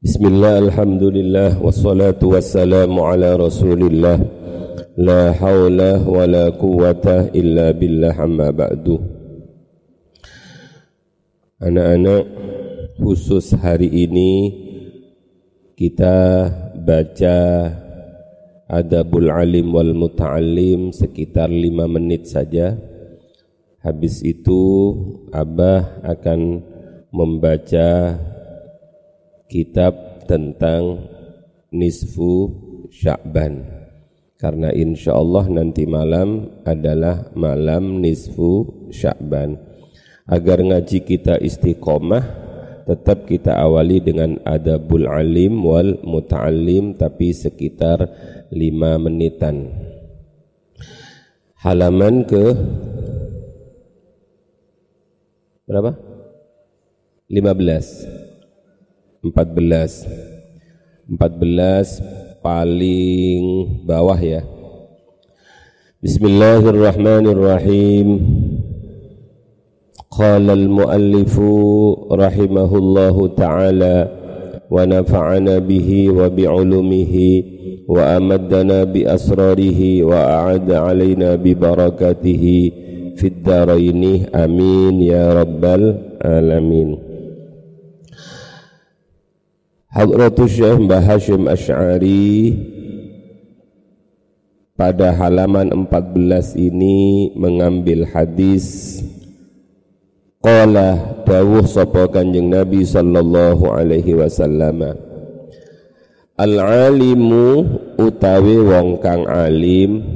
Bismillah, alhamdulillah, wassalatu wassalamu ala rasulillah. La hawla wa la quwata illa billah amma ba'du. Anak-anak, khusus hari ini kita baca Adabul Alim wal Muta'alim sekitar lima menit saja. Habis itu Abah akan membaca kitab tentang nisfu Sya'ban karena insya Allah nanti malam adalah malam nisfu Sya'ban agar ngaji kita istiqomah tetap kita awali dengan adabul alim wal muta'alim tapi sekitar lima menitan. Halaman ke berapa? 15 14 14 paling bawah ya. Bismillahirrahmanirrahim. Qala al-muallifu rahimahullahu ta'ala wa nafa'ana bihi wa bi'ulumihi wa amaddana bi asrarihi wa a'ada alaina bi barakatihi fid daraini amin ya rabbal alamin Hadratus Syekh Mbah Hashim Ash'ari pada halaman 14 ini mengambil hadis Qala dawuh sapa Kanjeng Nabi sallallahu alaihi wasallam Al-alimu utawi wong kang alim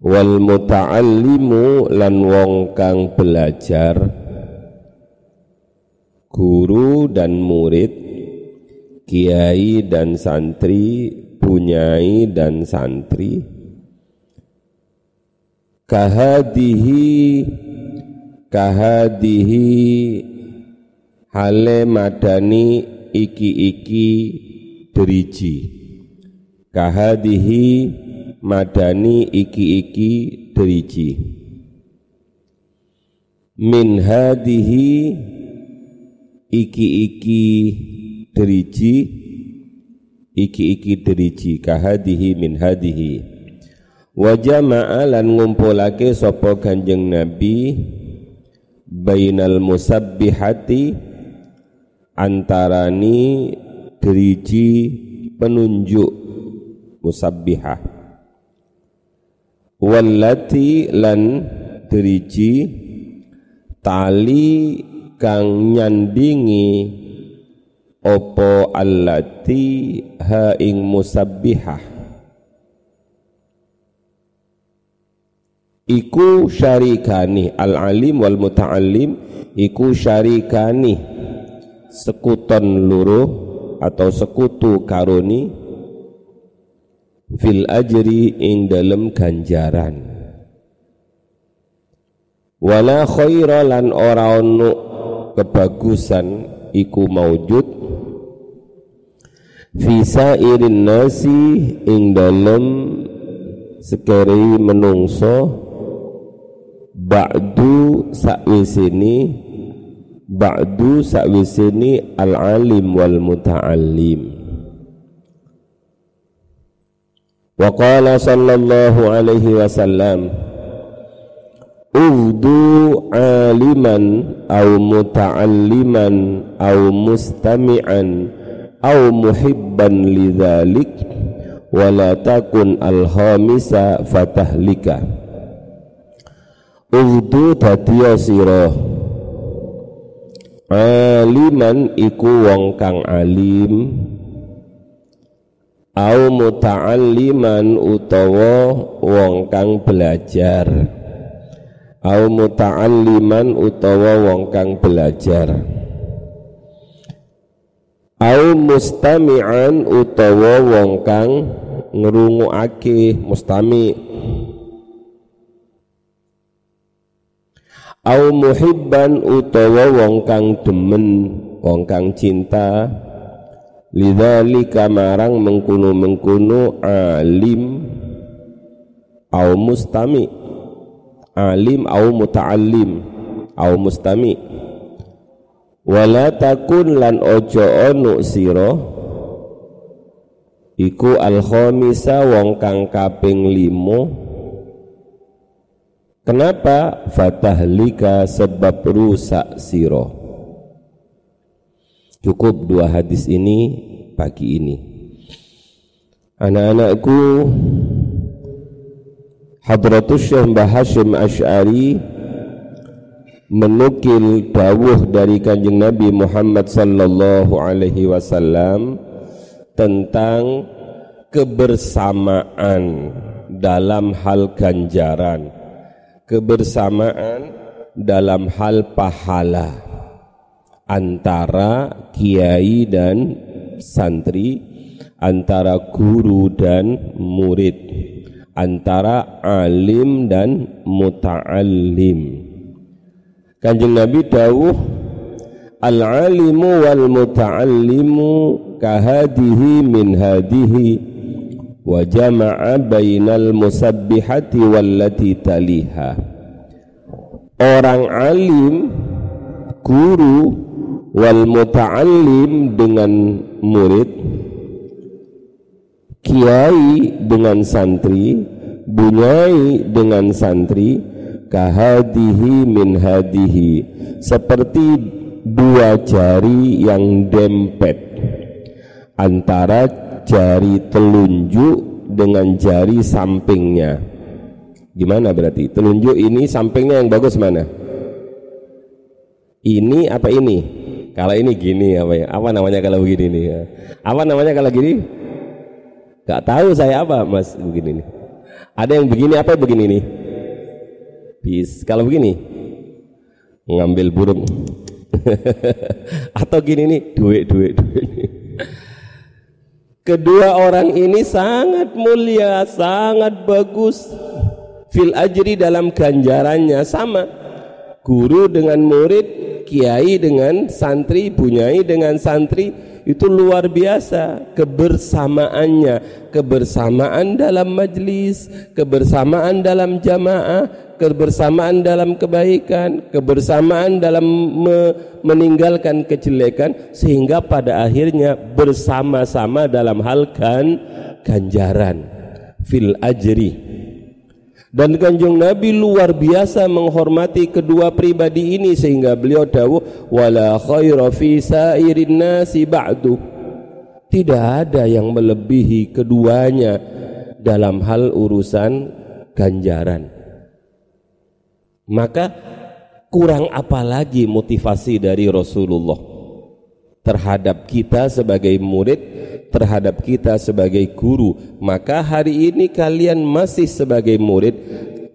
wal muta'allimu lan wong kang belajar guru dan murid, kiai dan santri, punyai dan santri. Kahadihi kahadihi hale madani iki-iki deriji. Kahadihi madani iki-iki deriji. Min hadihi iki-iki deriji iki-iki deriji kahadihi min hadihi. Wa jama'a lan ngumpulake sapa Kanjeng Nabi bainal musabbihati antarani deriji penunjuk musabbihah. Wallati lan deriji tali kang nyandingi opo allati ha ing musabbihah. Iku syarikani al alim wal muta'allim iku syarikani sekuton luru atau sekutu karuni fil ajri ing dalem ganjaran. Wala khaira lan ora ono kebagusan iku maujud visa irin nasi ing dalem sekeri menungso ba'du sakwisini ba'du sakwisini al-alim wal muta'allim. Wa qala sallallahu alaihi wasallam Udu aliman au muta'alliman au mustami'an au muhibban lidzalik wala takun alhamisa fatahlika. Udu dadiya sira. Aliman iku wong kang alim. Au muta'alliman utawa wong kang belajar au muta'alliman utawa wong kang belajar. Au mustami'an utawa wong kang ngrungokake mustami. Au muhibban utawa wong kang demen wong kang cinta. Lidzalika marang mengkuno-mengkuno alim. Au mustami' alim au muta'allim au mustami. Wala takun lan ojo onu siro iku al khamisa wong kang kaping limo kenapa? Fatahlika sebab rusak siro cukup dua hadis ini pagi ini. Anak-anakku Hadratus Syekh Mbah Hashim Ash'ari menukil dawuh dari kanjeng Nabi Muhammad sallallahu alaihi wasallam tentang kebersamaan dalam hal ganjaran kebersamaan dalam hal pahala antara kiai dan santri antara guru dan murid antara alim dan muta'allim. Kanjeng Nabi dawuh Al-alimu wal muta'allimu kahadihi min hadihi wa jama'a bainal musabbihati wallati taliha. Orang alim guru wal muta'allim dengan murid kiai dengan santri bunyai dengan santri kahadihi min hadihi. Seperti dua jari yang dempet. Antara jari telunjuk dengan jari sampingnya. Gimana berarti? Telunjuk ini sampingnya yang bagus mana? Ini apa ini? Kalau ini gini apa ya? Apa namanya kalau begini nih? Apa namanya kalau gini Gak tahu saya apa mas begini nih. Ada yang begini apa begini nih? Bis. Kalau begini ngambil burung. Atau gini nih duit duit duit. Kedua orang ini sangat mulia, sangat bagus. Fil ajri dalam ganjarannya sama. Guru dengan murid, kiai dengan santri, bunyai dengan santri itu luar biasa. Kebersamaannya. Kebersamaan dalam majlis. Kebersamaan dalam jamaah. Kebersamaan dalam kebaikan. Kebersamaan dalam me meninggalkan kejelekan. Sehingga pada akhirnya bersama-sama dalam hal kan ganjaran. Fil ajri dan kanjeng Nabi luar biasa menghormati kedua pribadi ini sehingga beliau dawuh wala khaira fi sairin nasi ba'du. Tidak ada yang melebihi keduanya dalam hal urusan ganjaran. Maka kurang apa lagi motivasi dari Rasulullah terhadap kita sebagai murid terhadap kita sebagai guru maka hari ini kalian masih sebagai murid.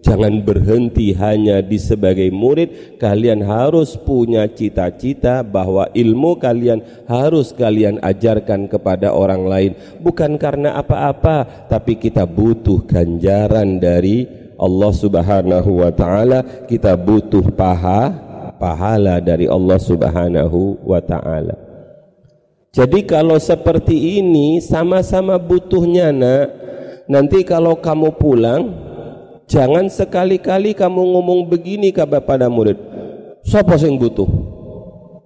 Jangan berhenti hanya di sebagai murid. Kalian harus punya cita-cita bahwa ilmu kalian harus kalian ajarkan kepada orang lain. Bukan karena apa-apa tapi kita butuh ganjaran dari Allah Subhanahu wa taala. Kita butuh paha pahala dari Allah Subhanahu wa taala jadi kalau seperti ini sama-sama butuhnya nak. Nanti kalau kamu pulang Jangan sekali-kali kamu ngomong begini kepada murid. Siapa yang butuh?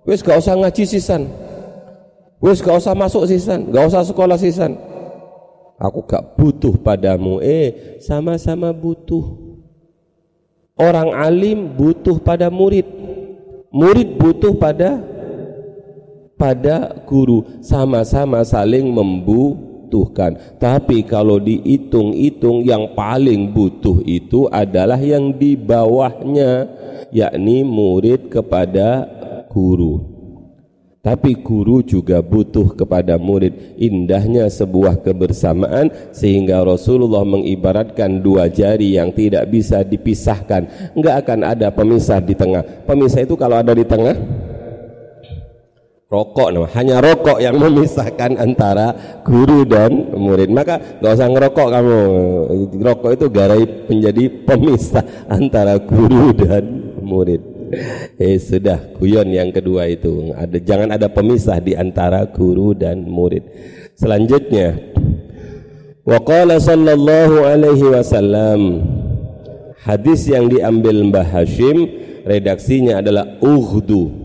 Wes gak usah ngaji sisan. Wes gak usah masuk sisan. Gak usah sekolah sisan. Aku gak butuh padamu. Eh sama-sama butuh. Orang alim butuh pada murid. Murid butuh pada pada guru. Sama-sama saling membutuhkan. Tapi kalau dihitung-hitung yang paling butuh itu adalah yang di bawahnya yakni murid kepada guru. Tapi guru juga butuh kepada murid. Indahnya sebuah kebersamaan sehingga Rasulullah mengibaratkan dua jari yang tidak bisa dipisahkan. Enggak akan ada pemisah di tengah. Pemisah itu kalau ada di tengah rokok hanya rokok yang memisahkan antara guru dan murid. Maka nggak usah ngerokok kamu. Rokok itu garai menjadi pemisah antara guru dan murid. Eh sudah. Guyon yang kedua itu. Ada jangan ada pemisah di antara guru dan murid. Selanjutnya. Waqala sallallahu alaihi wasallam. Hadis yang diambil Mbah Hashim redaksinya adalah ughdu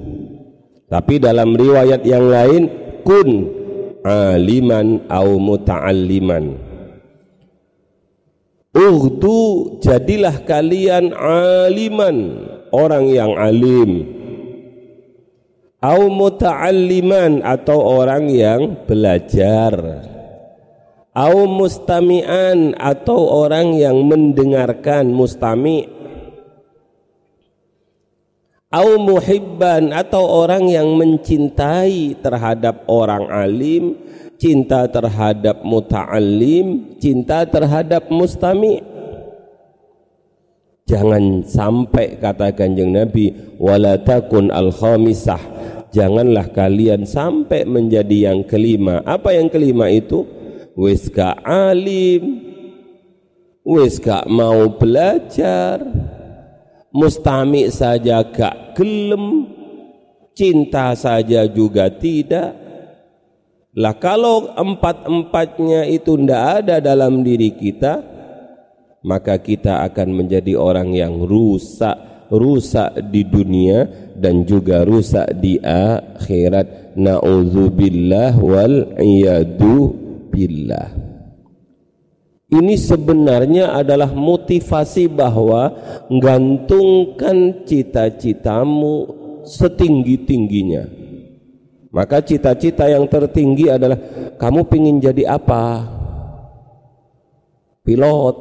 Tapi dalam riwayat yang lain kun aliman au muta'alliman. Uhdu jadilah kalian aliman, orang yang alim. Au muta'alliman atau orang yang belajar au mustami'an atau orang yang mendengarkan mustami' au muhibban atau orang yang mencintai terhadap orang alim cinta terhadap muta'allim cinta terhadap mustami' jangan sampai kata kanjeng Nabi wala takun al khamisah janganlah kalian sampai menjadi yang kelima. Apa yang kelima itu? Wis gak alim wis gak mau belajar mustami saja gak gelem cinta saja juga tidak lah kalau empat-empatnya itu ndak ada dalam diri kita maka kita akan menjadi orang yang rusak rusak di dunia dan juga rusak di akhirat naudzubillah wal iyadu billah. Ini sebenarnya adalah motivasi bahwa gantungkan cita-citamu setinggi-tingginya. Maka cita-cita yang tertinggi adalah kamu ingin jadi apa? Pilot,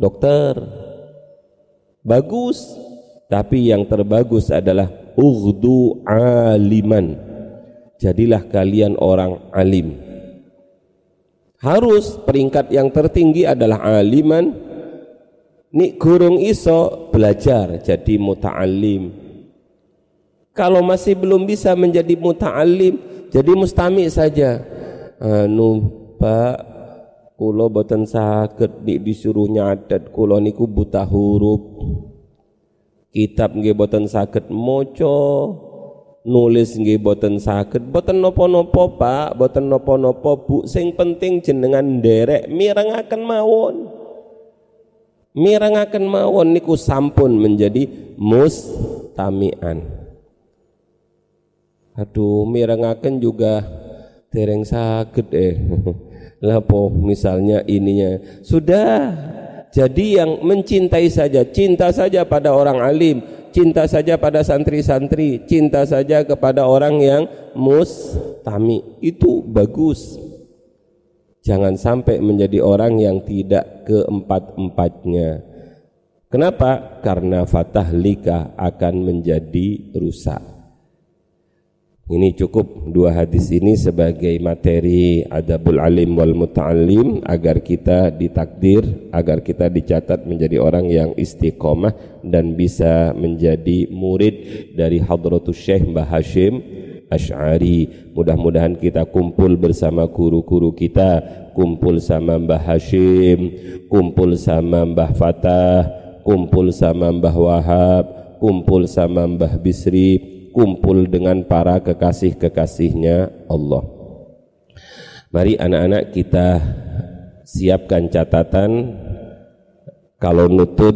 dokter. Bagus, tapi yang terbagus adalah ughdu aliman. Jadilah kalian orang alim harus peringkat yang tertinggi adalah aliman. Ni gurung iso belajar jadi muta'alim kalau masih belum bisa menjadi muta'alim jadi mustami saja. Anu pak kulo boten sakit di disuruh nyatet kulo niku buta huruf. Kitab nggih boten sakit moco nulis nggih boten saged. Boten nopo-nopo Pak. Boten nopo-nopo Bu. Sing penting jenengan nderek mirengaken mawon. Mirengaken mawon niku sampun menjadi mustamian. Aduh mirengaken juga dereng saged eh. Lapo misalnya ininya. Sudah jadi yang mencintai saja cinta saja pada orang alim cinta saja pada santri-santri, cinta saja kepada orang yang mustami. Itu bagus. Jangan sampai menjadi orang yang tidak keempat-empatnya. Kenapa? Karena fatah lika akan menjadi rusak. Ini cukup dua hadis ini sebagai materi adabul alim wal muta'alim agar kita ditakdir, agar kita dicatat menjadi orang yang istiqomah dan bisa menjadi murid dari Hadratus Syekh Mbah Hashim Ash'ari. Mudah-mudahan kita kumpul bersama guru-guru kita, kumpul sama Mbah Hashim, kumpul sama Mbah Fatah, kumpul sama Mbah Wahab, kumpul sama Mbah Bisri, kumpul dengan para kekasih-kekasihnya Allah. Mari anak-anak kita siapkan catatan. Kalau nutut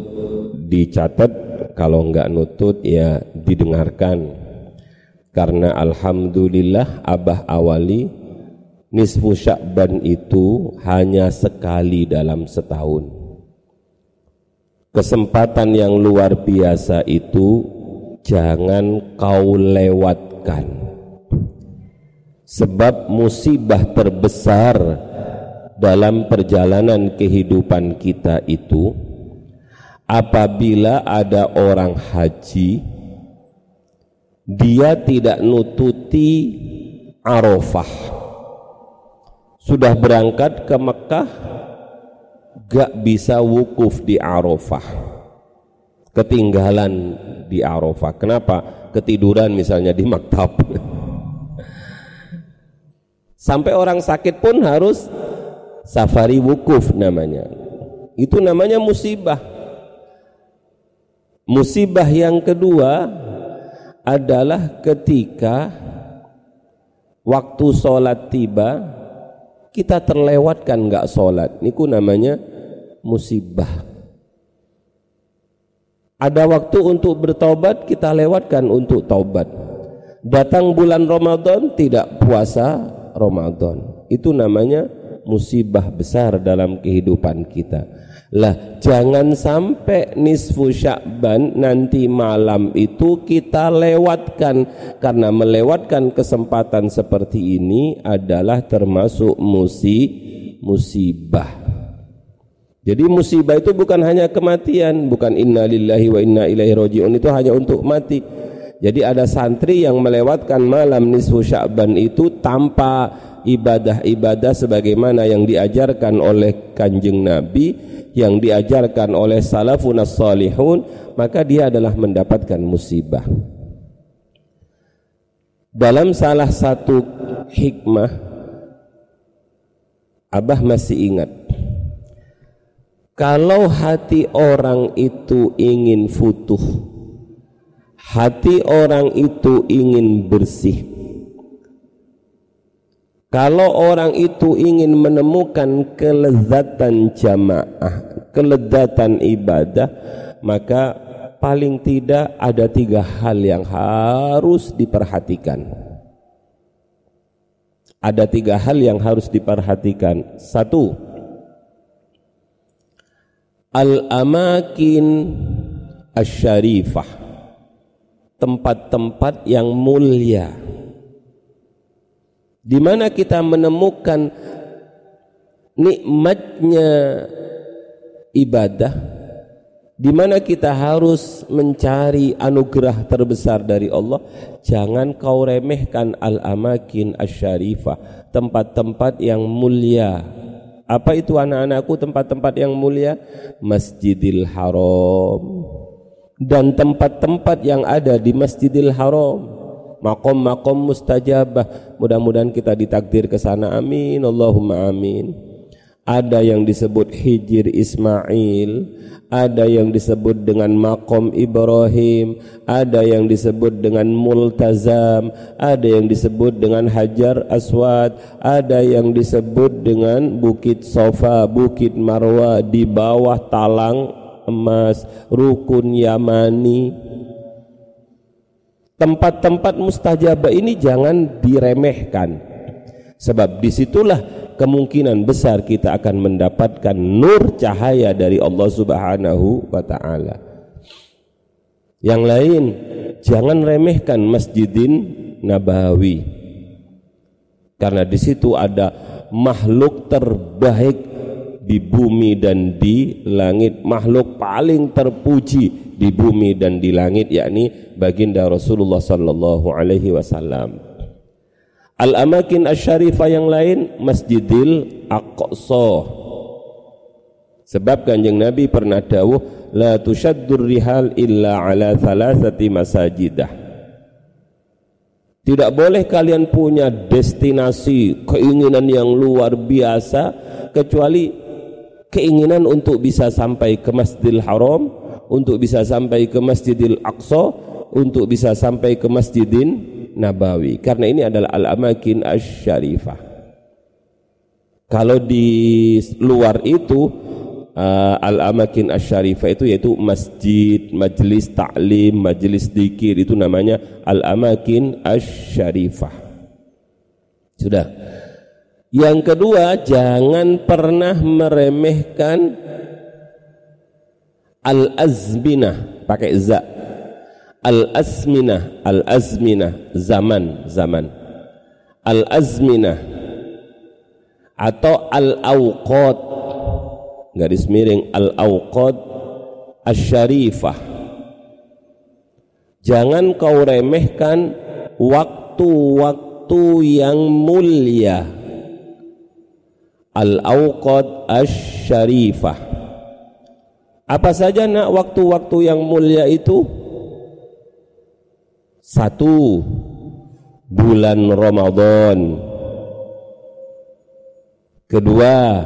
dicatat. Kalau enggak nutut ya didengarkan. Karena alhamdulillah abah awali nisfu syakban itu hanya sekali dalam setahun. Kesempatan yang luar biasa itu jangan kau lewatkan. Sebab musibah terbesar dalam perjalanan kehidupan kita itu apabila ada orang haji dia tidak nututi Arafah. Sudah berangkat ke Mekah gak bisa wukuf di Arafah ketinggalan di Arafah. Kenapa? Ketiduran misalnya di maktab. Sampai orang sakit pun harus safari wukuf namanya. Itu namanya musibah. Musibah yang kedua adalah ketika waktu sholat tiba kita terlewatkan nggak sholat. Niku namanya musibah. Ada waktu untuk bertobat, kita lewatkan untuk taubat. Datang bulan Ramadan tidak puasa Ramadan. Itu namanya musibah besar dalam kehidupan kita. Lah, jangan sampai nisfu Sya'ban nanti malam itu kita lewatkan karena melewatkan kesempatan seperti ini adalah termasuk musi musibah. Jadi musibah itu bukan hanya kematian, bukan innalillahi wa inna ilaihi rajiun itu hanya untuk mati jadi ada santri yang melewatkan malam nisfu Sya'ban itu tanpa ibadah-ibadah sebagaimana yang diajarkan oleh Kanjeng Nabi, yang diajarkan oleh salafun salihun, maka dia adalah mendapatkan musibah. Dalam salah satu hikmah Abah masih ingat kalau hati orang itu ingin futuh hati orang itu ingin bersih. Kalau orang itu ingin menemukan kelezatan jamaah kelezatan ibadah maka paling tidak ada tiga hal yang harus diperhatikan. Ada tiga hal yang harus diperhatikan. Satu al-amakin asyarifah. Tempat-tempat yang mulia. Di mana kita menemukan nikmatnya ibadah. Di mana kita harus mencari anugerah terbesar dari Allah. Jangan kau remehkan al-amakin asyarifah. Tempat-tempat yang mulia apa itu anak-anakku tempat-tempat yang mulia? Masjidil Haram. Dan tempat-tempat yang ada di Masjidil Haram. Makom-makom mustajabah. Mudah-mudahan kita ditakdir ke sana. Amin. Allahumma amin ada yang disebut Hijir Ismail ada yang disebut dengan makom Ibrahim ada yang disebut dengan Multazam ada yang disebut dengan Hajar Aswad ada yang disebut dengan Bukit Sofa Bukit Marwa di bawah talang emas, rukun Yamani. Tempat-tempat mustajabah ini jangan diremehkan. Sebab di situlah kemungkinan besar kita akan mendapatkan nur cahaya dari Allah Subhanahu wa taala. Yang lain, jangan remehkan Masjidin Nabawi. Karena di situ ada makhluk terbaik di bumi dan di langit makhluk paling terpuji di bumi dan di langit yakni baginda Rasulullah sallallahu alaihi wasallam al-amakin asyarifah yang lain Masjidil Aqsa. Sebab kanjeng Nabi pernah dawuh la tushaddur rihal illa ala thalathati masajidah. Tidak boleh kalian punya destinasi keinginan yang luar biasa kecuali keinginan untuk bisa sampai ke Masjidil Haram, untuk bisa sampai ke Masjidil Aqsa, untuk bisa sampai ke Masjidin Nabawi. Karena ini adalah al-amakin asy-syarifah. Kalau di luar itu uh, al-amakin asy-syarifah itu yaitu masjid, majelis taklim, majelis dikir itu namanya al-amakin asy-syarifah. Sudah. Yang kedua, jangan pernah meremehkan al-azminah pakai za. Al-azminah, al-azminah, zaman, zaman. Al-azminah atau al-awqat garis miring al-awqat asyarifah. Jangan kau remehkan waktu-waktu yang mulia al-awqad asy-syarifah. Apa saja nak waktu-waktu yang mulia itu? Satu, bulan Ramadan. Kedua,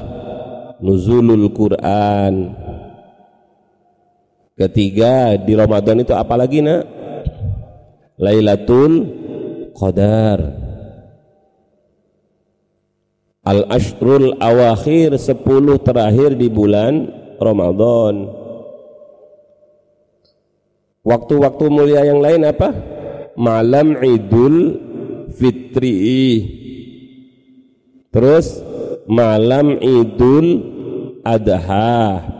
nuzulul Quran. Ketiga, di Ramadan itu apa lagi nak? Lailatul Qadar Al-Ashrul Awakhir 10 terakhir di bulan Ramadan Waktu-waktu mulia yang lain apa? Malam Idul Fitri. Terus malam Idul Adha.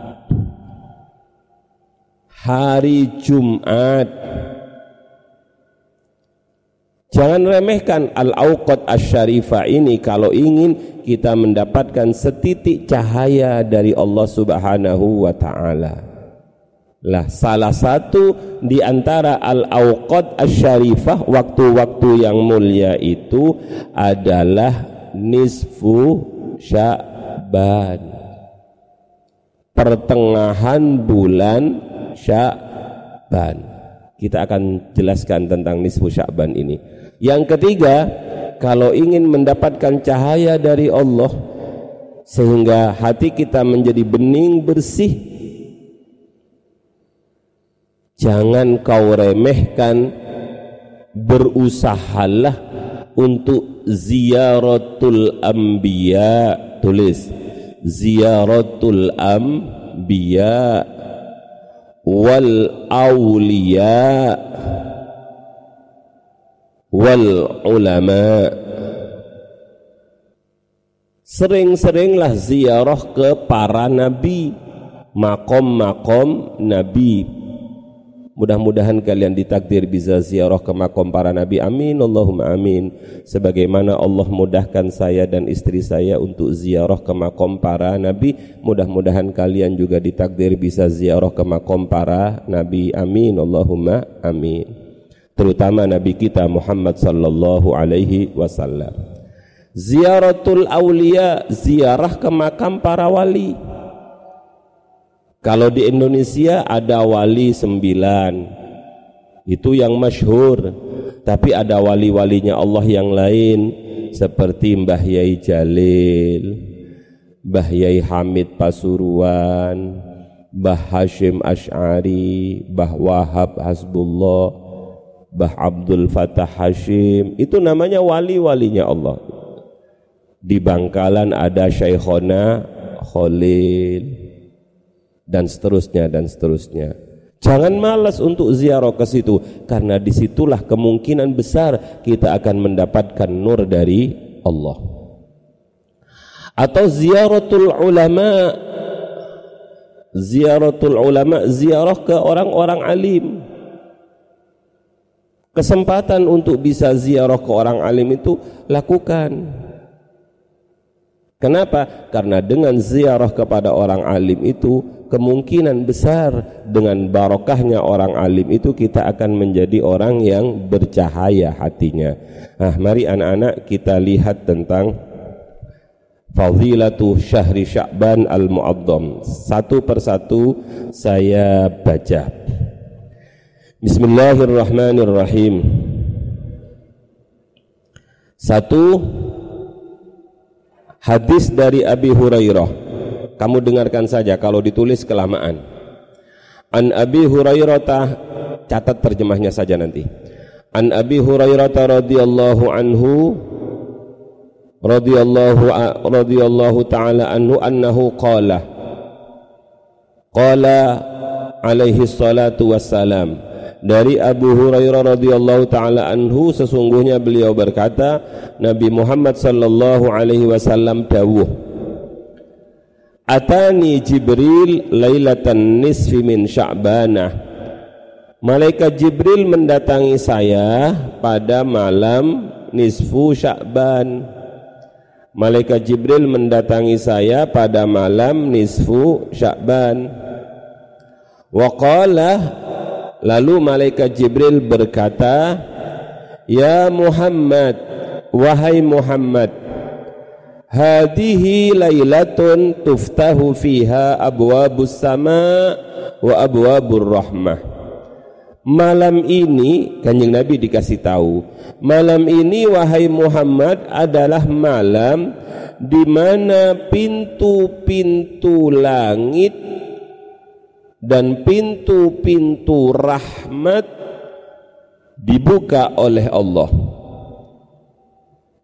Hari Jumat. Jangan remehkan al-auqat asy-syarifah ini kalau ingin kita mendapatkan setitik cahaya dari Allah Subhanahu wa taala. Lah salah satu di antara al-auqat asy-syarifah waktu-waktu yang mulia itu adalah nisfu Sya'ban. Pertengahan bulan Sya'ban. Kita akan jelaskan tentang nisfu Sya'ban ini. Yang ketiga, kalau ingin mendapatkan cahaya dari Allah sehingga hati kita menjadi bening bersih jangan kau remehkan berusahalah untuk ziaratul anbiya. Tulis ziaratul anbiya wal awliya wal ulama. Sering-seringlah ziarah ke para nabi makom-makom nabi Mudah-mudahan kalian ditakdir bisa ziarah ke makom para nabi. Amin Allahumma amin. Sebagaimana Allah mudahkan saya dan istri saya untuk ziarah ke makom para nabi, mudah-mudahan kalian juga ditakdir bisa ziarah ke makom para nabi. Amin Allahumma amin terutama Nabi kita Muhammad sallallahu alaihi wasallam. Ziaratul aulia, ziarah ke makam para wali. Kalau di Indonesia ada wali sembilan, itu yang masyhur. Tapi ada wali-walinya Allah yang lain. Seperti Mbah Yai Jalil, Mbah Yai Hamid Pasuruan, Mbah Hashim Ash'ari, Mbah Wahab Hasbullah, Bah Abdul Fatah Hashim. Itu namanya wali-walinya Allah. Di Bangkalan ada Syekhona Khalil dan seterusnya dan seterusnya. Jangan malas untuk ziarah ke situ karena di situlah kemungkinan besar kita akan mendapatkan nur dari Allah. Atau ziaratul ulama ziaratul ulama ziarah ke orang-orang alim. Kesempatan untuk bisa ziarah ke orang alim itu lakukan. Kenapa? karena dengan ziarah kepada orang alim itu kemungkinan besar dengan barokahnya orang alim itu kita akan menjadi orang yang bercahaya hatinya nah mari anak-anak kita lihat tentang Fadilatu Syahri Sya'ban Al-Mu'addam Satu persatu saya baca Bismillahirrahmanirrahim. Satu hadis dari Abi Hurairah. Kamu dengarkan saja kalau ditulis kelamaan. An Abi Hurairah catat terjemahnya saja nanti. An Abi Hurairah radhiyallahu anhu radhiyallahu radhiyallahu taala anhu annahu qala qala alaihi salatu wassalam dari Abu Hurairah radhiyallahu taala anhu sesungguhnya beliau berkata Nabi Muhammad sallallahu alaihi wasallam dawuh Atani Jibril lailatan nisfi min Sya'banah Malaikat Jibril mendatangi saya pada malam nisfu Sya'ban. Malaikat Jibril mendatangi saya pada malam nisfu Sya'ban. Wa qala Lalu malaikat Jibril berkata, "Ya Muhammad, wahai Muhammad, hadhihi lailatun tuftahu fiha abwabus sama wa abwabur rahmah." Malam ini Kanjeng Nabi dikasih tahu, malam ini wahai Muhammad adalah malam di mana pintu-pintu langit dan pintu-pintu rahmat dibuka oleh Allah.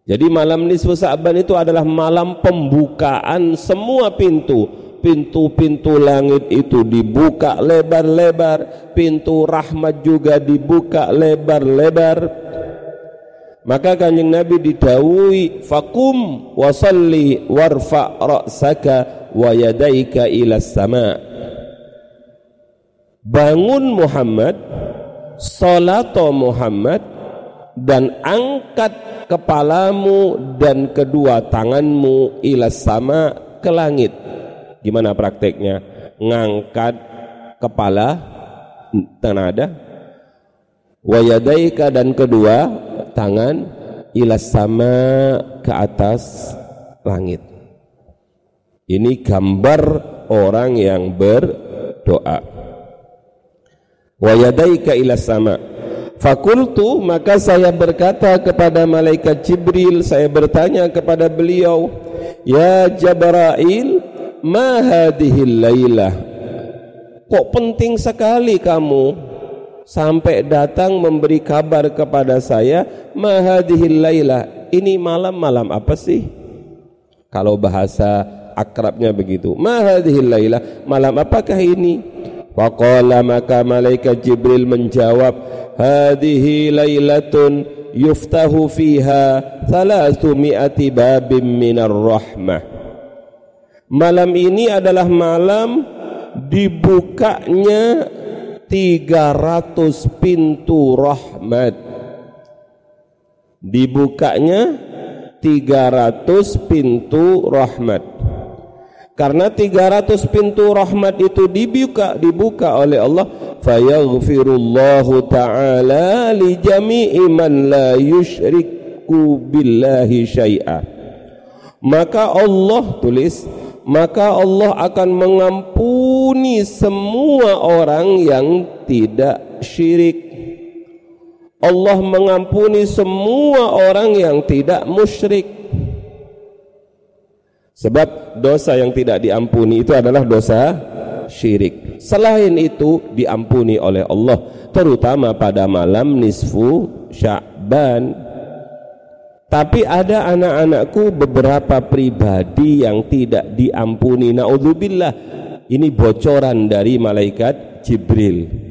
Jadi malam nisfu Sa'ban itu adalah malam pembukaan semua pintu, pintu-pintu langit itu dibuka lebar-lebar pintu rahmat juga dibuka lebar-lebar. Maka kanjeng Nabi didawui fakum wasalli warfa ra'saka wa yadaika ila sama. Bangun Muhammad salato Muhammad dan angkat kepalamu dan kedua tanganmu ila sama ke langit Gimana prakteknya? Ngangkat kepala tenada wayadaika dan kedua tangan ilas sama ke atas langit. Ini gambar orang yang berdoa. Wayadaika ilas sama. Fakultu maka saya berkata kepada malaikat Jibril, saya bertanya kepada beliau, Ya Jabrail, ma hadhil lailah kok penting sekali kamu sampai datang memberi kabar kepada saya ma hadhil lailah ini malam-malam apa sih? Kalau bahasa akrabnya begitu ma hadhil lailah malam apakah ini faqala maka malaikat jibril menjawab hadhihi lailatun yuftahu fiha 300 babim minar rahmah Malam ini adalah malam dibukanya 300 pintu rahmat. Dibukanya 300 pintu rahmat. Karena 300 pintu rahmat itu dibuka dibuka oleh Allah, fayaghfirullahu taala li jami'i man la yusyriku billahi syai'a. Maka Allah tulis maka Allah akan mengampuni semua orang yang tidak syirik. Allah mengampuni semua orang yang tidak musyrik sebab dosa yang tidak diampuni itu adalah dosa syirik selain itu diampuni oleh Allah terutama pada malam nisfu sya'ban tapi ada anak-anakku beberapa pribadi yang tidak diampuni. Naudzubillah. Ini bocoran dari malaikat Jibril.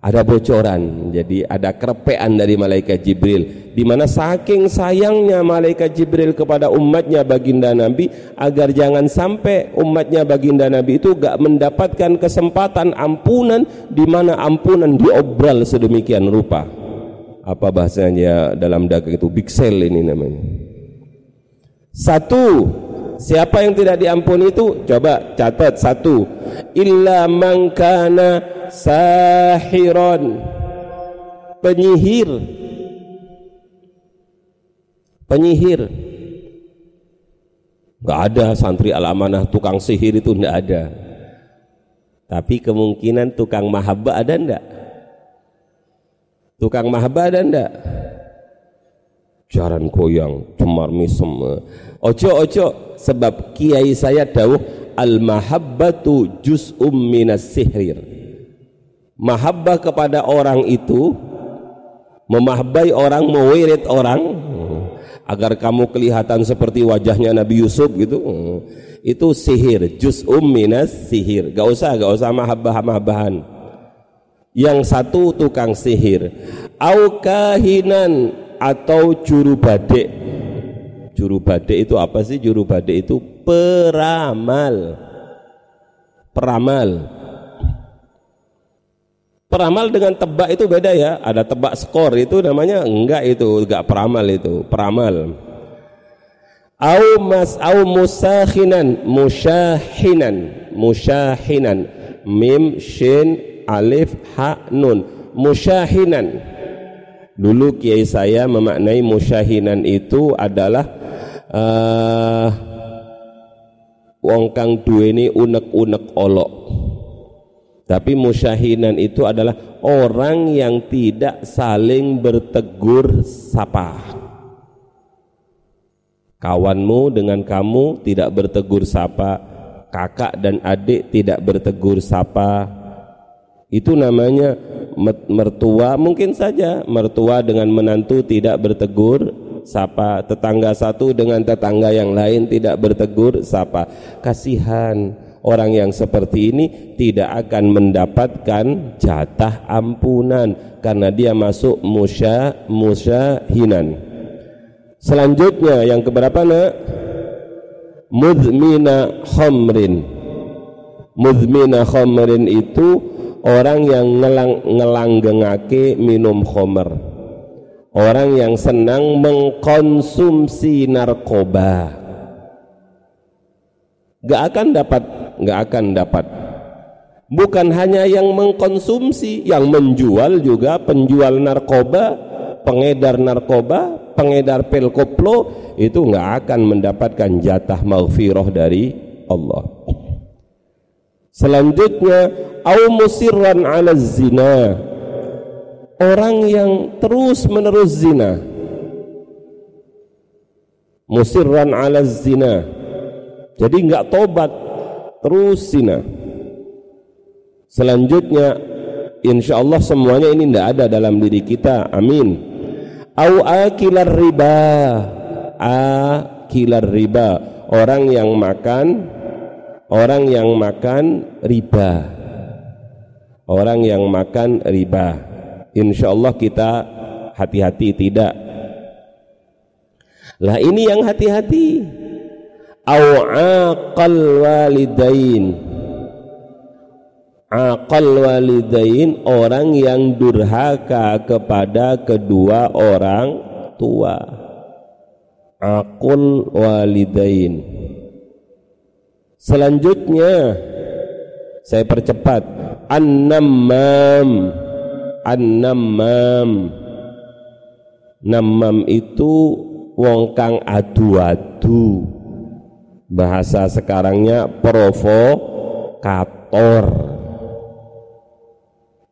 Ada bocoran. Jadi ada kerepean dari malaikat Jibril di mana saking sayangnya malaikat Jibril kepada umatnya baginda Nabi agar jangan sampai umatnya baginda Nabi itu gak mendapatkan kesempatan ampunan di mana ampunan diobral sedemikian rupa apa bahasanya dalam dagang itu big sale ini namanya satu siapa yang tidak diampuni itu? Coba catat satu. Illa mangkana sahiron. Penyihir. Penyihir. Nggak ada santri alamanah tukang sihir itu nggak ada. Tapi kemungkinan tukang mahabbah ada ndak Tukang mahba ada ndak? Jaran koyang, cemar misem. Ojo ojo sebab kiai saya dawuh al mahabbatu juz'um minas sihrir. Mahabbah kepada orang itu memahbai orang, mewirid orang agar kamu kelihatan seperti wajahnya Nabi Yusuf gitu. Itu sihir, juz'um minas sihir. Gak usah, gak usah mahabbah-mahabbahan yang satu tukang sihir au kahinan atau juru badek juru badek itu apa sih? Juru badek itu peramal. Peramal. Peramal dengan tebak itu beda ya. Ada tebak skor itu namanya enggak itu enggak peramal itu. Peramal. Au mas au musakhinan musyahinan musyahinan. Mim shin alif ha nun. Musyahinan dulu kiai saya memaknai musyahinan itu adalah uh, wong kang duweni unek-unek olok. Tapi musyahinan itu adalah orang yang tidak saling bertegur sapa. Kawanmu dengan kamu tidak bertegur sapa. Kakak dan adik tidak bertegur sapa. Itu namanya mertua mungkin saja. Mertua dengan menantu tidak bertegur sapa. Tetangga satu dengan tetangga yang lain tidak bertegur sapa. Kasihan orang yang seperti ini tidak akan mendapatkan jatah ampunan karena dia masuk musya musyahinan. Selanjutnya yang keberapa nak? Mudmina khamrin mudmina khamrin itu orang yang ngelang, ngelanggengake minum khamr orang yang senang mengkonsumsi narkoba. Gak akan dapat nggak akan dapat. Bukan hanya yang mengkonsumsi yang menjual juga penjual narkoba pengedar narkoba pengedar pil koplo itu nggak akan mendapatkan jatah maghfirah dari Allah selanjutnya au musirran ala zina. Orang yang terus menerus zina. Musirran ala zina. Jadi nggak tobat terus zina. Selanjutnya insya Allah semuanya ini tidak ada dalam diri kita. Amin. Au akilar riba. Akilar riba. Orang yang makan orang yang makan riba. Orang yang makan riba. Insya Allah kita hati-hati tidak. Lah ini yang hati-hati. Au aqal walidain. Aqal walidain orang yang durhaka kepada kedua orang tua. Aqul walidain selanjutnya saya percepat. An-nammam. An-nammam. Nammam itu wong kang adu-adu. Bahasa sekarangnya provokator.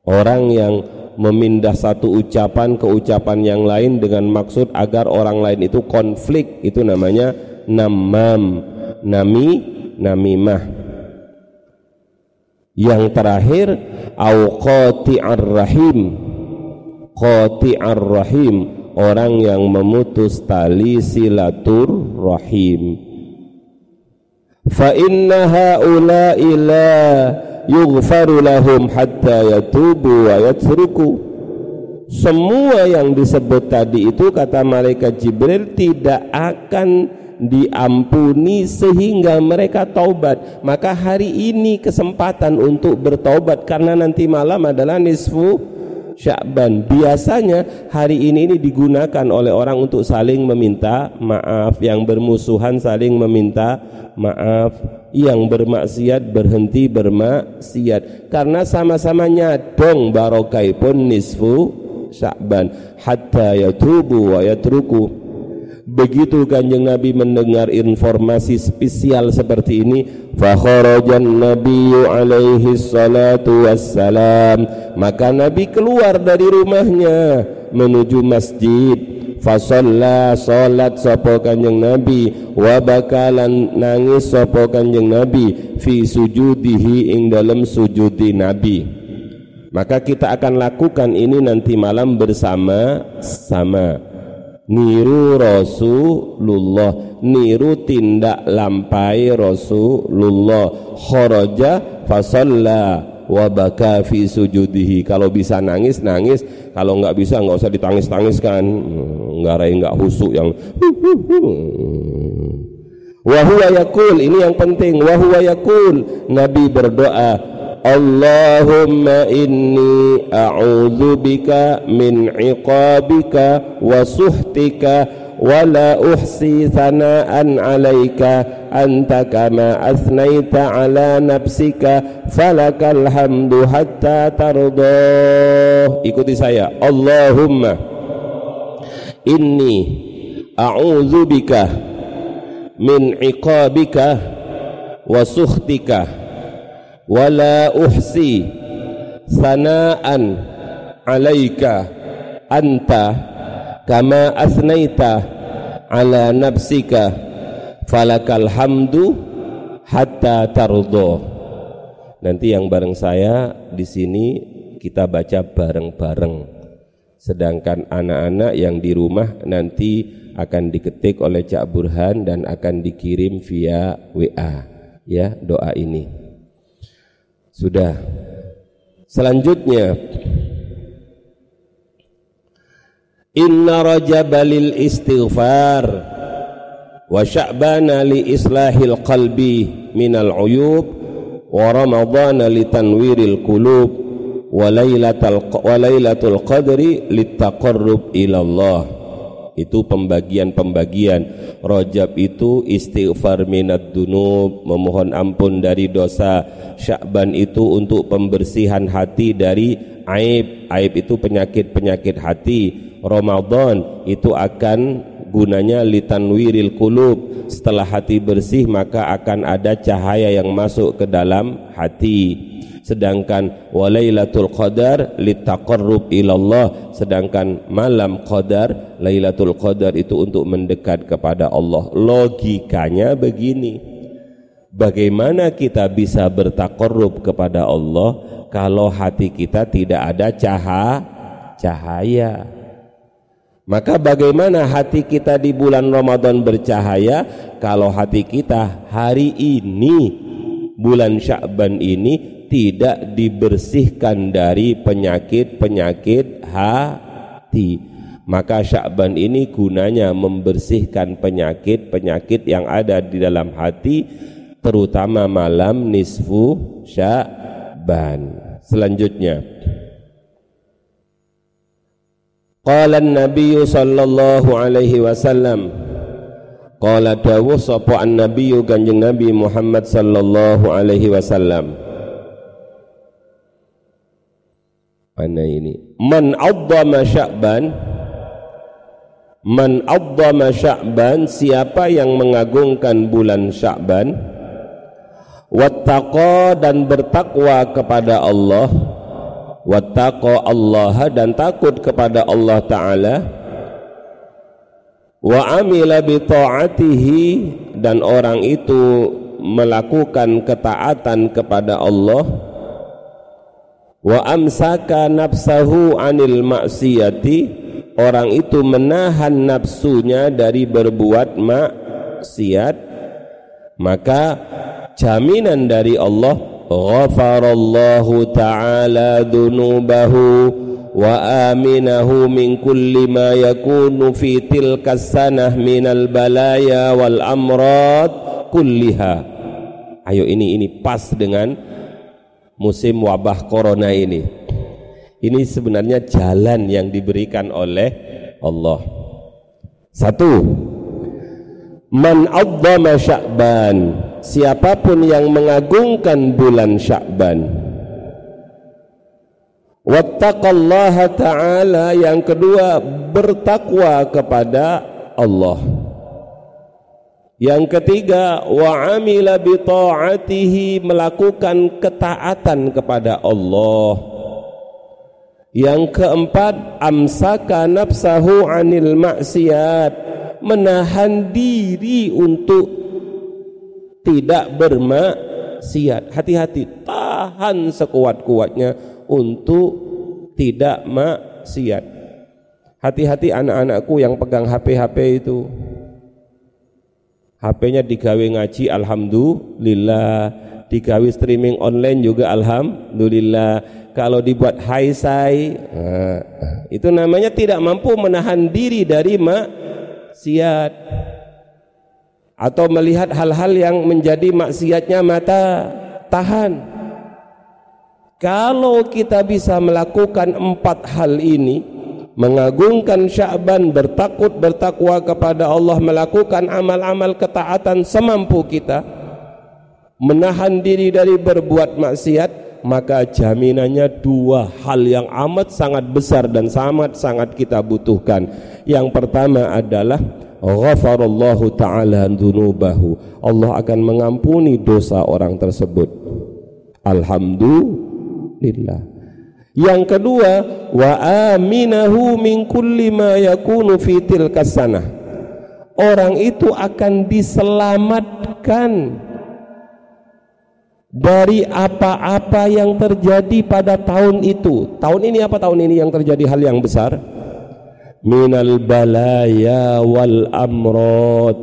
Orang yang memindah satu ucapan ke ucapan yang lain dengan maksud agar orang lain itu konflik. Itu namanya namam nami namimah. Yang terakhir au qati'ar rahim. Qati'ar rahim orang yang memutus tali silatur rahim fa inna haula'i la yughfaru lahum hatta yatubu wa yatruku. Semua yang disebut tadi itu kata malaikat Jibril tidak akan diampuni sehingga mereka taubat. Maka hari ini kesempatan untuk bertobat karena nanti malam adalah nisfu Sya'ban biasanya hari ini ini digunakan oleh orang untuk saling meminta maaf. Yang bermusuhan saling meminta maaf. Yang bermaksiat berhenti bermaksiat. Karena sama-sama nyadong barokai pun nisfu Sya'ban hatta yatubu wa yatruku Begitu kanjeng Nabi mendengar informasi spesial seperti ini, fakharajan Nabi alaihi salatu wassalam. Maka Nabi keluar dari rumahnya menuju masjid. Fasalla salat sapa kanjeng Nabi wa bakalan nangis sapa kanjeng Nabi fi sujudihi ing dalam sujudi Nabi. Maka kita akan lakukan ini nanti malam bersama-sama niru Rasulullah. Niru tindak lampai Rasulullah. Kharaja fasalla wa baka fi sujudihi. Kalau bisa nangis nangis. Kalau nggak bisa nggak usah ditangis-tangiskan. Hmm, nggak rai nggak husuk yang wa yakul. Ini yang penting. Wa yakul. Nabi berdoa Allahumma inni a'udzu bika min 'iqabika wa suhtika la uhsi thana'an 'alaika anta kama asnaita 'ala nafsika falakal hamdu hatta tarda ikuti saya. Allahumma inni a'udzu bika min 'iqabika wa suhtika wala uhsi sanaan alaika anta kama asnaita ala nafsika falakal hamdu hatta tardo. Nanti yang bareng saya di sini kita baca bareng-bareng. Sedangkan anak-anak yang di rumah nanti akan diketik oleh Cak Burhan dan akan dikirim via WA ya doa ini Sudah. Selanjutnya Inna rajaba lil istighfar wa sya'bana li islahil qalbi minal uyub wa ramadana li tanwiril qulub wa lailatul qadri litaqarrub ila Allah itu pembagian-pembagian. Rajab itu istighfar minad dunub memohon ampun dari dosa. Syakban itu untuk pembersihan hati dari aib. Aib itu penyakit-penyakit hati. Ramadan itu akan gunanya litanwiril kulub setelah hati bersih maka akan ada cahaya yang masuk ke dalam hati sedangkan walailatul qadar litaqarrub ilallah sedangkan malam qadar lailatul qadar itu untuk mendekat kepada Allah. Logikanya begini. Bagaimana kita bisa bertakarrub kepada Allah kalau hati kita tidak ada cahaya cahaya? Maka bagaimana hati kita di bulan Ramadan bercahaya kalau hati kita hari ini bulan Sya'ban ini tidak dibersihkan dari penyakit-penyakit hati. Maka Sya'ban ini gunanya membersihkan penyakit-penyakit yang ada di dalam hati terutama malam nisfu Sya'ban. Selanjutnya Qala an-nabiy sallallahu alaihi wasallam Qala dawuh sapa an-nabiy Kanjeng Nabi Muhammad sallallahu alaihi wasallam Mana ini. Man addama sya'ban Man addama sya'ban siapa yang mengagungkan bulan Sya'ban? Wattaqa dan bertakwa kepada Allah. Wattaqa Allah dan takut kepada Allah taala. Wa amila bi taatihi dan orang itu melakukan ketaatan kepada Allah wa amsaka nafsahu anil maksiati orang itu menahan nafsunya dari berbuat maksiat. Maka jaminan dari Allah ghafarallahu ta'ala dhunubahu wa aminahu min kulli ma yakunu fi tilka sanah minal balaya wal amrad kulliha. Ayo ini ini pas dengan musim wabah corona ini. Ini sebenarnya jalan yang diberikan oleh Allah. Satu man azzama sya'ban. Siapa pun yang mengagungkan bulan Sya'ban. Wattaqallaha ta'ala. Yang kedua bertakwa kepada Allah yang ketiga wa amila bi ta'atihi melakukan ketaatan kepada Allah yang keempat amsaka nafsahu anil maksiat menahan diri untuk tidak bermaksiat. Hati-hati, tahan sekuat-kuatnya untuk tidak maksiat. Hati-hati anak-anakku yang pegang HP-HP itu. HP-nya digawe ngaji alhamdulillah, digawe streaming online juga alhamdulillah. Kalau dibuat say, nah, itu namanya tidak mampu menahan diri dari maksiat. Atau melihat hal-hal yang menjadi maksiatnya mata tahan. Kalau kita bisa melakukan empat hal ini mengagungkan Sya'ban bertakut bertakwa kepada Allah melakukan amal-amal ketaatan semampu kita menahan diri dari berbuat maksiat maka jaminannya dua hal yang amat sangat besar dan sangat sangat kita butuhkan. Yang pertama adalah ghafarallahu taala dzunubahu Allah akan mengampuni dosa orang tersebut. Alhamdulillah yang kedua wa aminahu min kulli ma yakunu fi tilkas sanah. Orang itu akan diselamatkan dari apa-apa yang terjadi pada tahun itu. Tahun ini apa tahun ini yang terjadi hal yang besar? Minal balaya wal amrod.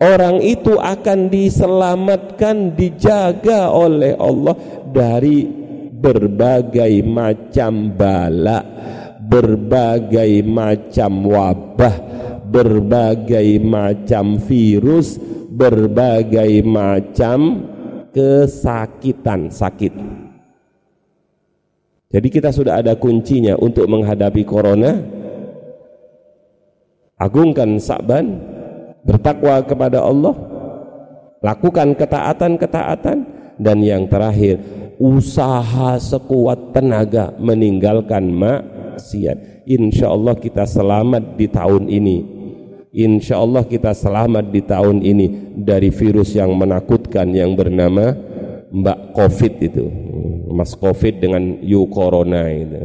Orang itu akan diselamatkan dijaga oleh Allah dari berbagai macam bala berbagai macam wabah berbagai macam virus berbagai macam kesakitan sakit. Jadi kita sudah ada kuncinya untuk menghadapi corona. Agungkan Sa'ban bertakwa kepada Allah lakukan ketaatan-ketaatan dan yang terakhir usaha sekuat tenaga meninggalkan maksiat. Insya Allah kita selamat di tahun ini. Insya Allah kita selamat di tahun ini dari virus yang menakutkan yang bernama Mbak Covid itu. Mas Covid dengan You Corona itu.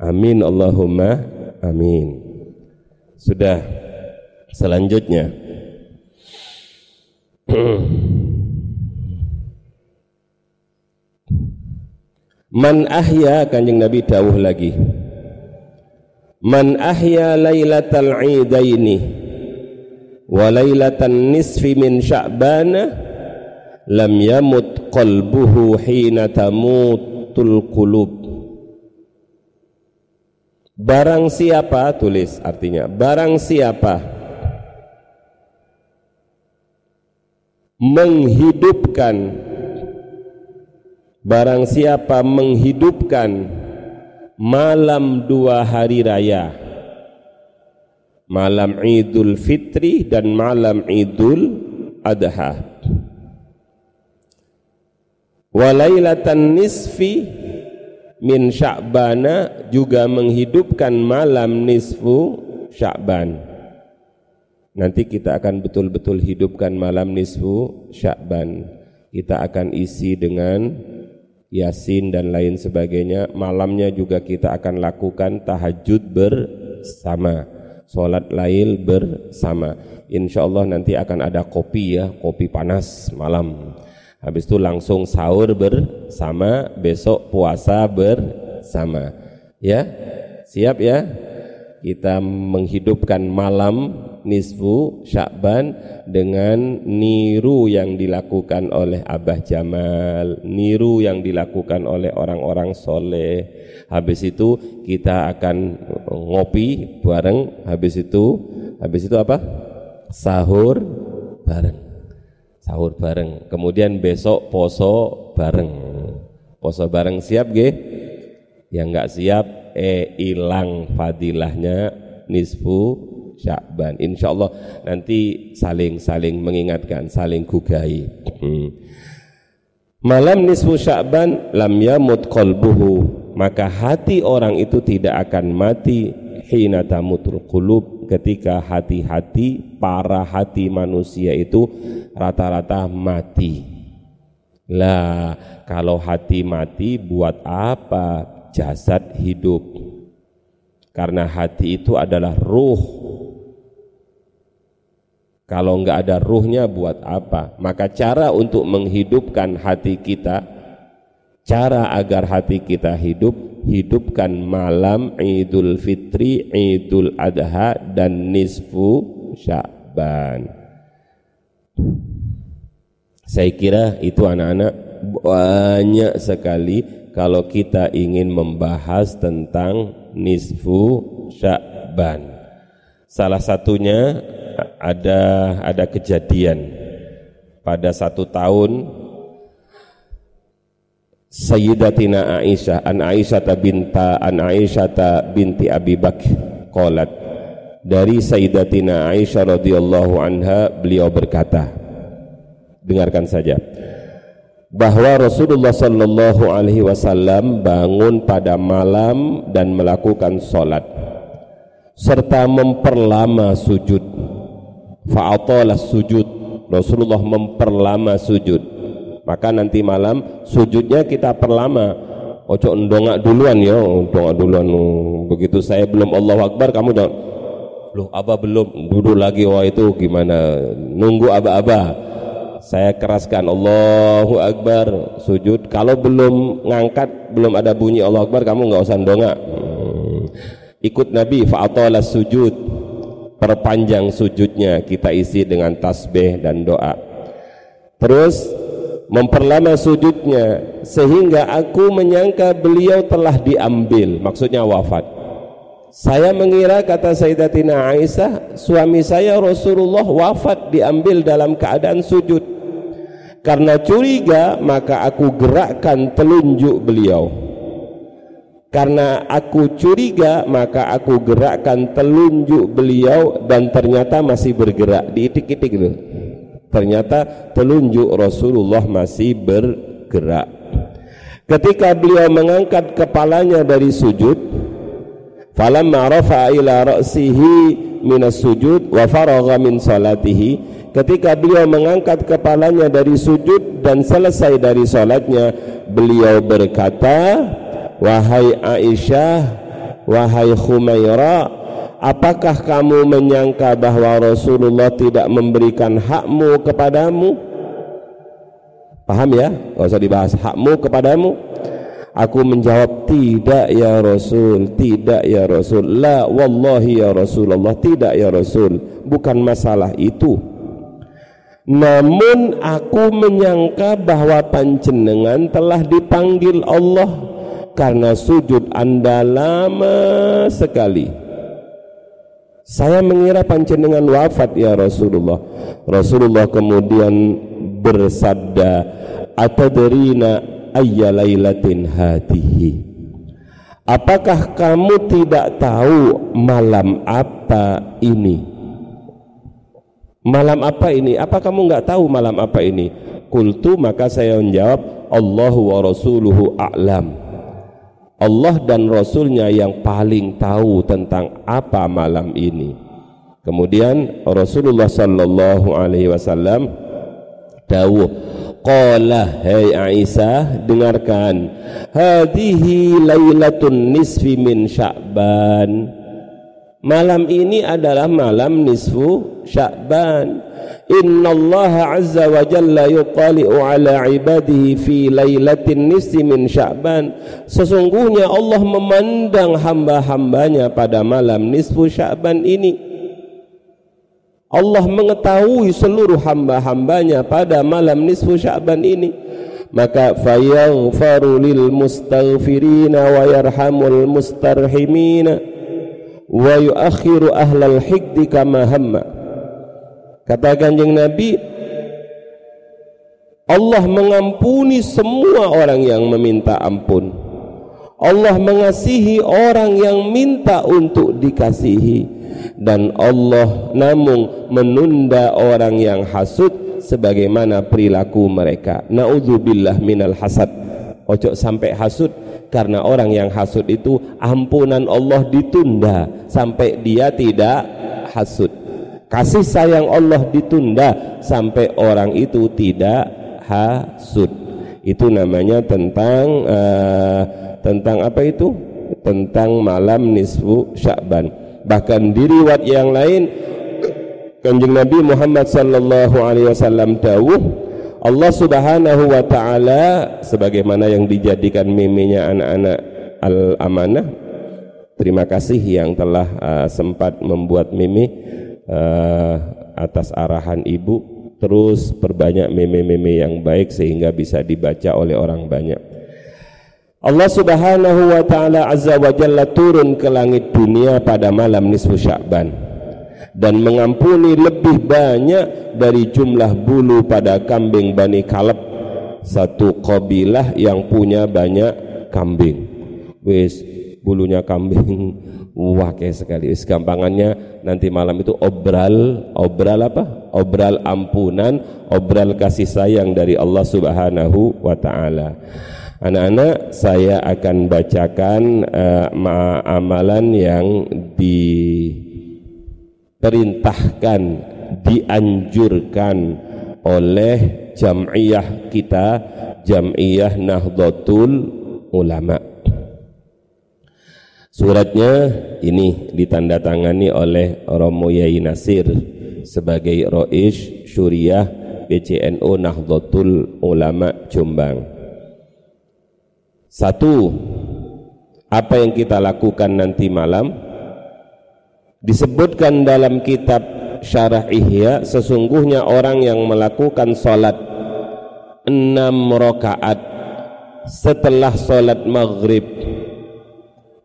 Amin Allahumma Amin. Sudah selanjutnya Man ahya kanjeng Nabi dawuh lagi. Man ahya lailatal idaini wa lailatan nisfi min sya'bana lam yamut qalbuhu hina tamutul qulub. Barang siapa tulis artinya barang siapa menghidupkan barang siapa menghidupkan malam dua hari raya malam Idul Fitri dan malam Idul Adha walailatan nisfi min Sya'bana juga menghidupkan malam nisfu Sya'ban. Nanti kita akan betul-betul hidupkan malam nisfu Sya'ban. Kita akan isi dengan Yasin dan lain sebagainya. Malamnya juga kita akan lakukan tahajud bersama. Salat lail bersama. Insya Allah nanti akan ada kopi ya, kopi panas malam habis itu langsung sahur bersama besok puasa bersama ya siap ya kita menghidupkan malam nisfu Syakban dengan niru yang dilakukan oleh Abah Jamal, niru yang dilakukan oleh orang-orang soleh. Habis itu kita akan ngopi bareng, habis itu habis itu apa? Sahur bareng. Sahur bareng. Kemudian besok poso bareng. Poso bareng siap ge yang enggak siap eh hilang fadilahnya nisfu Sya'ban insyaallah nanti saling-saling mengingatkan saling gugai hmm. malam nisfu Sya'ban lam yamut qalbuhu. Maka hati orang itu tidak akan mati hina tamutul qulub. Ketika hati-hati para hati manusia itu rata-rata mati. Lah kalau hati mati buat apa? Jasad hidup. Karena hati itu adalah ruh kalau enggak ada ruhnya buat apa maka cara untuk menghidupkan hati kita cara agar hati kita hidup hidupkan malam Idul Fitri, Idul Adha dan nisfu Sya'ban. Saya kira itu anak-anak banyak sekali kalau kita ingin membahas tentang nisfu Sya'ban. Salah satunya ada ada kejadian. Pada satu tahun Sayyidatina Aisyah an Aisyah binta an Aisyah binti Abi Bakr qalat dari Sayyidatina Aisyah radhiyallahu anha beliau berkata dengarkan saja bahwa Rasulullah sallallahu alaihi wasallam bangun pada malam dan melakukan salat serta memperlama sujud fa'atala sujud. Rasulullah memperlama sujud. Maka nanti malam sujudnya kita perlama. Ojo ndongak duluan ya ndongak duluan. Begitu saya belum Allah Akbar kamu jangan loh aba belum? Duduk lagi wah itu gimana? Nunggu aba-aba. Saya keraskan Allahu Akbar sujud. Kalau belum ngangkat belum ada bunyi Allah Akbar kamu nggak usah ndongak hmm. ikut Nabi fa'atala sujud perpanjang sujudnya kita isi dengan tasbih dan doa. Terus memperlama sujudnya sehingga aku menyangka beliau telah diambil maksudnya wafat. Saya mengira kata Sayyidatina Aisyah suami saya Rasulullah wafat diambil dalam keadaan sujud. Karena curiga maka aku gerakkan telunjuk beliau karena aku curiga maka aku gerakkan telunjuk beliau dan ternyata masih bergerak. Diitik-itik itu. Ternyata telunjuk Rasulullah masih bergerak. Ketika beliau mengangkat kepalanya dari sujud falamma rafa'a ila ra'sihi minas sujud wa faragha min salatihi ketika beliau mengangkat kepalanya dari sujud dan selesai dari salatnya beliau berkata Wahai Aisyah Wahai Khumaira Apakah kamu menyangka bahwa Rasulullah tidak memberikan hakmu kepadamu? Paham ya? Gak usah dibahas hakmu kepadamu. Aku menjawab tidak ya Rasul Tidak ya Rasul. La wallahi ya Rasulullah Tidak ya Rasul. Bukan masalah itu. Namun aku menyangka bahwa panjenengan telah dipanggil Allah karena sujud anda lama sekali. Saya mengira panjenengan wafat ya Rasulullah. Rasulullah kemudian bersabda atadrina ayyalailatin hatihi? Apakah kamu tidak tahu malam apa ini? Malam apa ini? Apa kamu nggak tahu malam apa ini? Kultu maka saya menjawab Allahu wa rasuluhu a'lam Allah dan Rasulnya yang paling tahu tentang apa malam ini. Kemudian Rasulullah sallallahu alaihi wasallam dawuh qala hai Aisyah dengarkan. Hadhihi lailatun nisfi min sya'ban malam ini adalah malam nisfu sya'ban Allah azza wa jalla yuqali'u ala ibadihi fi lailatin nisfi min sya'ban Sesungguhnya Allah memandang hamba-hambanya pada malam nisfu sya'ban ini. Allah mengetahui seluruh hamba-hambanya pada malam nisfu sya'ban ini. Maka fayaghfaru lil mustaghfirina wa yarhamul mustarhimina wa yuakhiru ahlal hikdi kama hamma. Kata kanjeng Nabi Allah mengampuni semua orang yang meminta ampun. Allah mengasihi orang yang minta untuk dikasihi. Dan Allah namun menunda orang yang hasud sebagaimana perilaku mereka. Naudzubillah minal hasad. Ojo sampai hasud karena orang yang hasud itu ampunan Allah ditunda sampai dia tidak hasud. Kasih sayang Allah ditunda sampai orang itu tidak hasud. Itu namanya tentang uh, tentang apa itu? Tentang malam nisfu sya'ban bahkan di yang lain kanjeng Nabi Muhammad sallallahu alaihi wasallam dawuh Allah subhanahu wa ta'ala sebagaimana yang dijadikan miminya anak-anak al-amanah terima kasih yang telah uh, sempat membuat mimi uh, atas arahan ibu. Terus perbanyak meme-meme yang baik sehingga bisa dibaca oleh orang banyak. Allah subhanahu wa ta'ala azza wa jalla turun ke langit dunia pada malam nisfu sya'ban dan mengampuni lebih banyak dari jumlah bulu pada kambing Bani Kalab satu kabilah yang punya banyak kambing wis bulunya kambing Wake sekali. Wis gampangannya nanti malam itu obral, obral apa? Obral ampunan, obral kasih sayang dari Allah Subhanahu wa taala. Anak-anak, saya akan bacakan uh, amalan yang diperintahkan, dianjurkan oleh jam'iyah kita, jam'iyah Nahdlatul Ulama. Suratnya ini ditandatangani oleh Romo Yai Nasir sebagai Roish Syuriah BCNU Nahdlatul Ulama Jombang. Satu, apa yang kita lakukan nanti malam disebutkan dalam kitab Syarah Ihya sesungguhnya orang yang melakukan salat enam rakaat setelah salat maghrib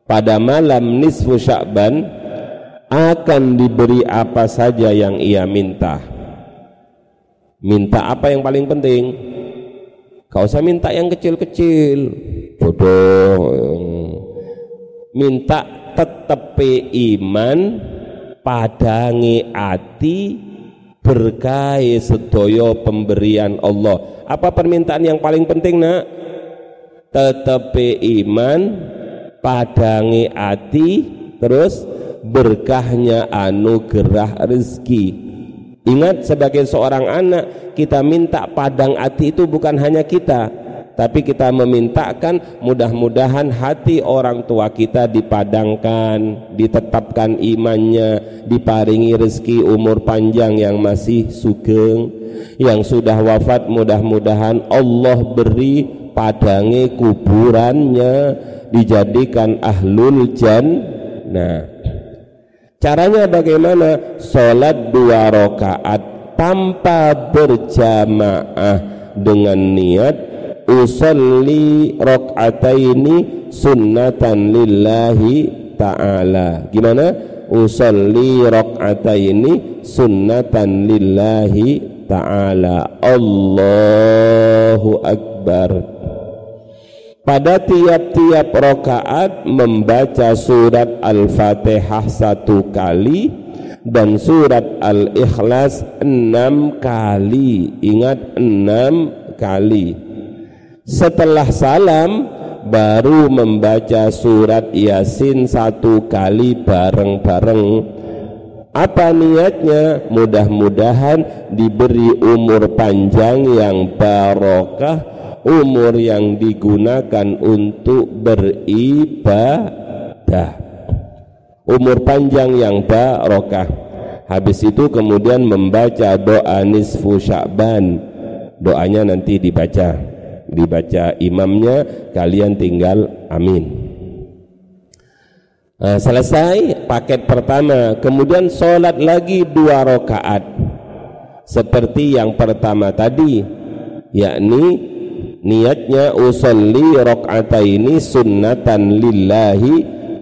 pada malam nisfu Sya'ban akan diberi apa saja yang ia minta. Minta apa yang paling penting? Kau usah minta yang kecil-kecil. Jodoh minta tetepi iman padangi ati berkahi sedoyo pemberian Allah. Apa permintaan yang paling penting nak? Tetepi iman padangi ati terus berkahnya anugerah rezeki. Ingat sebagai seorang anak kita minta padang hati itu bukan hanya kita tapi kita memintakan mudah-mudahan hati orang tua kita dipadangkan, ditetapkan imannya, diparingi rezeki umur panjang yang masih sugeng, yang sudah wafat mudah-mudahan Allah beri padangi kuburannya dijadikan ahlul jannah. Caranya bagaimana? Salat dua rakaat tanpa berjamaah dengan niat usalli rakaataini sunnatan lillahi ta'ala. Gimana? Usalli rakaataini sunnatan lillahi ta'ala. Allahu akbar pada tiap-tiap rokaat membaca surat Al-Fatihah satu kali dan surat Al-Ikhlas enam kali ingat enam kali setelah salam baru membaca surat Yasin satu kali bareng-bareng. Apa niatnya? Mudah-mudahan diberi umur panjang yang barokah umur yang digunakan untuk beribadah. Umur panjang yang barokah. Habis itu kemudian membaca doa nisfu sya'ban doanya nanti dibaca dibaca imamnya kalian tinggal amin. Nah, selesai paket pertama. Kemudian sholat lagi dua rakaat. Seperti yang pertama tadi yakni niatnya usolli ini sunnatan lillahi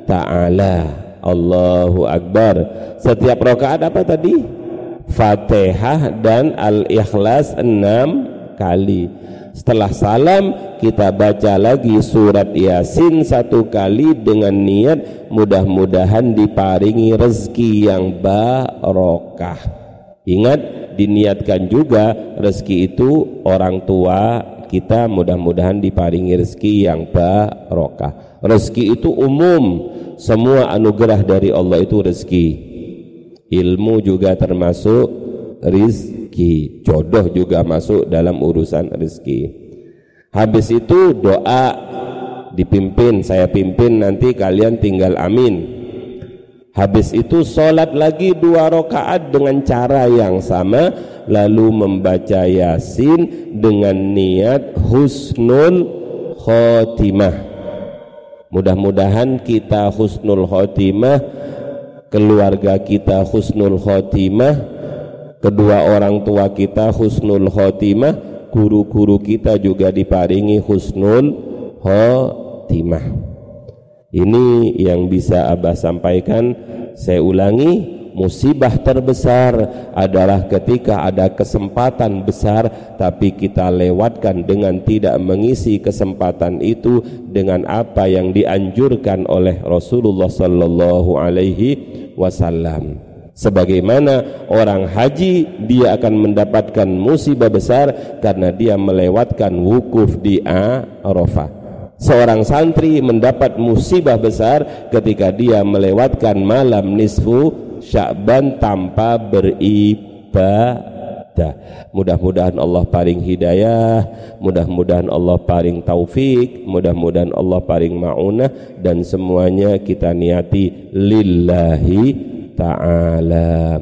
ta'ala. Allahu Akbar. Setiap rakaat apa tadi? Fatihah dan Al-Ikhlas enam kali setelah salam kita baca lagi surat Yasin satu kali dengan niat mudah-mudahan diparingi rezeki yang barokah. Ingat diniatkan juga rezeki itu orang tua kita mudah-mudahan diparingi rezeki yang barokah. Rezeki itu umum. Semua anugerah dari Allah itu rezeki. Ilmu juga termasuk rezeki. Jodoh juga masuk dalam urusan rezeki. Habis itu doa dipimpin saya pimpin nanti kalian tinggal amin. Habis itu sholat lagi dua rakaat dengan cara yang sama lalu membaca yasin dengan niat husnul khotimah. Mudah-mudahan kita husnul khotimah keluarga kita husnul khotimah kedua orang tua kita husnul khotimah guru-guru kita juga diparingi husnul khotimah. Ini yang bisa Abah sampaikan. Saya ulangi musibah terbesar adalah ketika ada kesempatan besar tapi kita lewatkan dengan tidak mengisi kesempatan itu dengan apa yang dianjurkan oleh Rasulullah sallallahu alaihi wasallam sebagaimana orang haji dia akan mendapatkan musibah besar karena dia melewatkan wukuf di Arafah seorang santri mendapat musibah besar ketika dia melewatkan malam nisfu Sya'ban tanpa beribadah. Mudah-mudahan Allah paling hidayah, mudah-mudahan Allah paling taufik, mudah-mudahan Allah paling maunah dan semuanya kita niati lillahi ta'ala.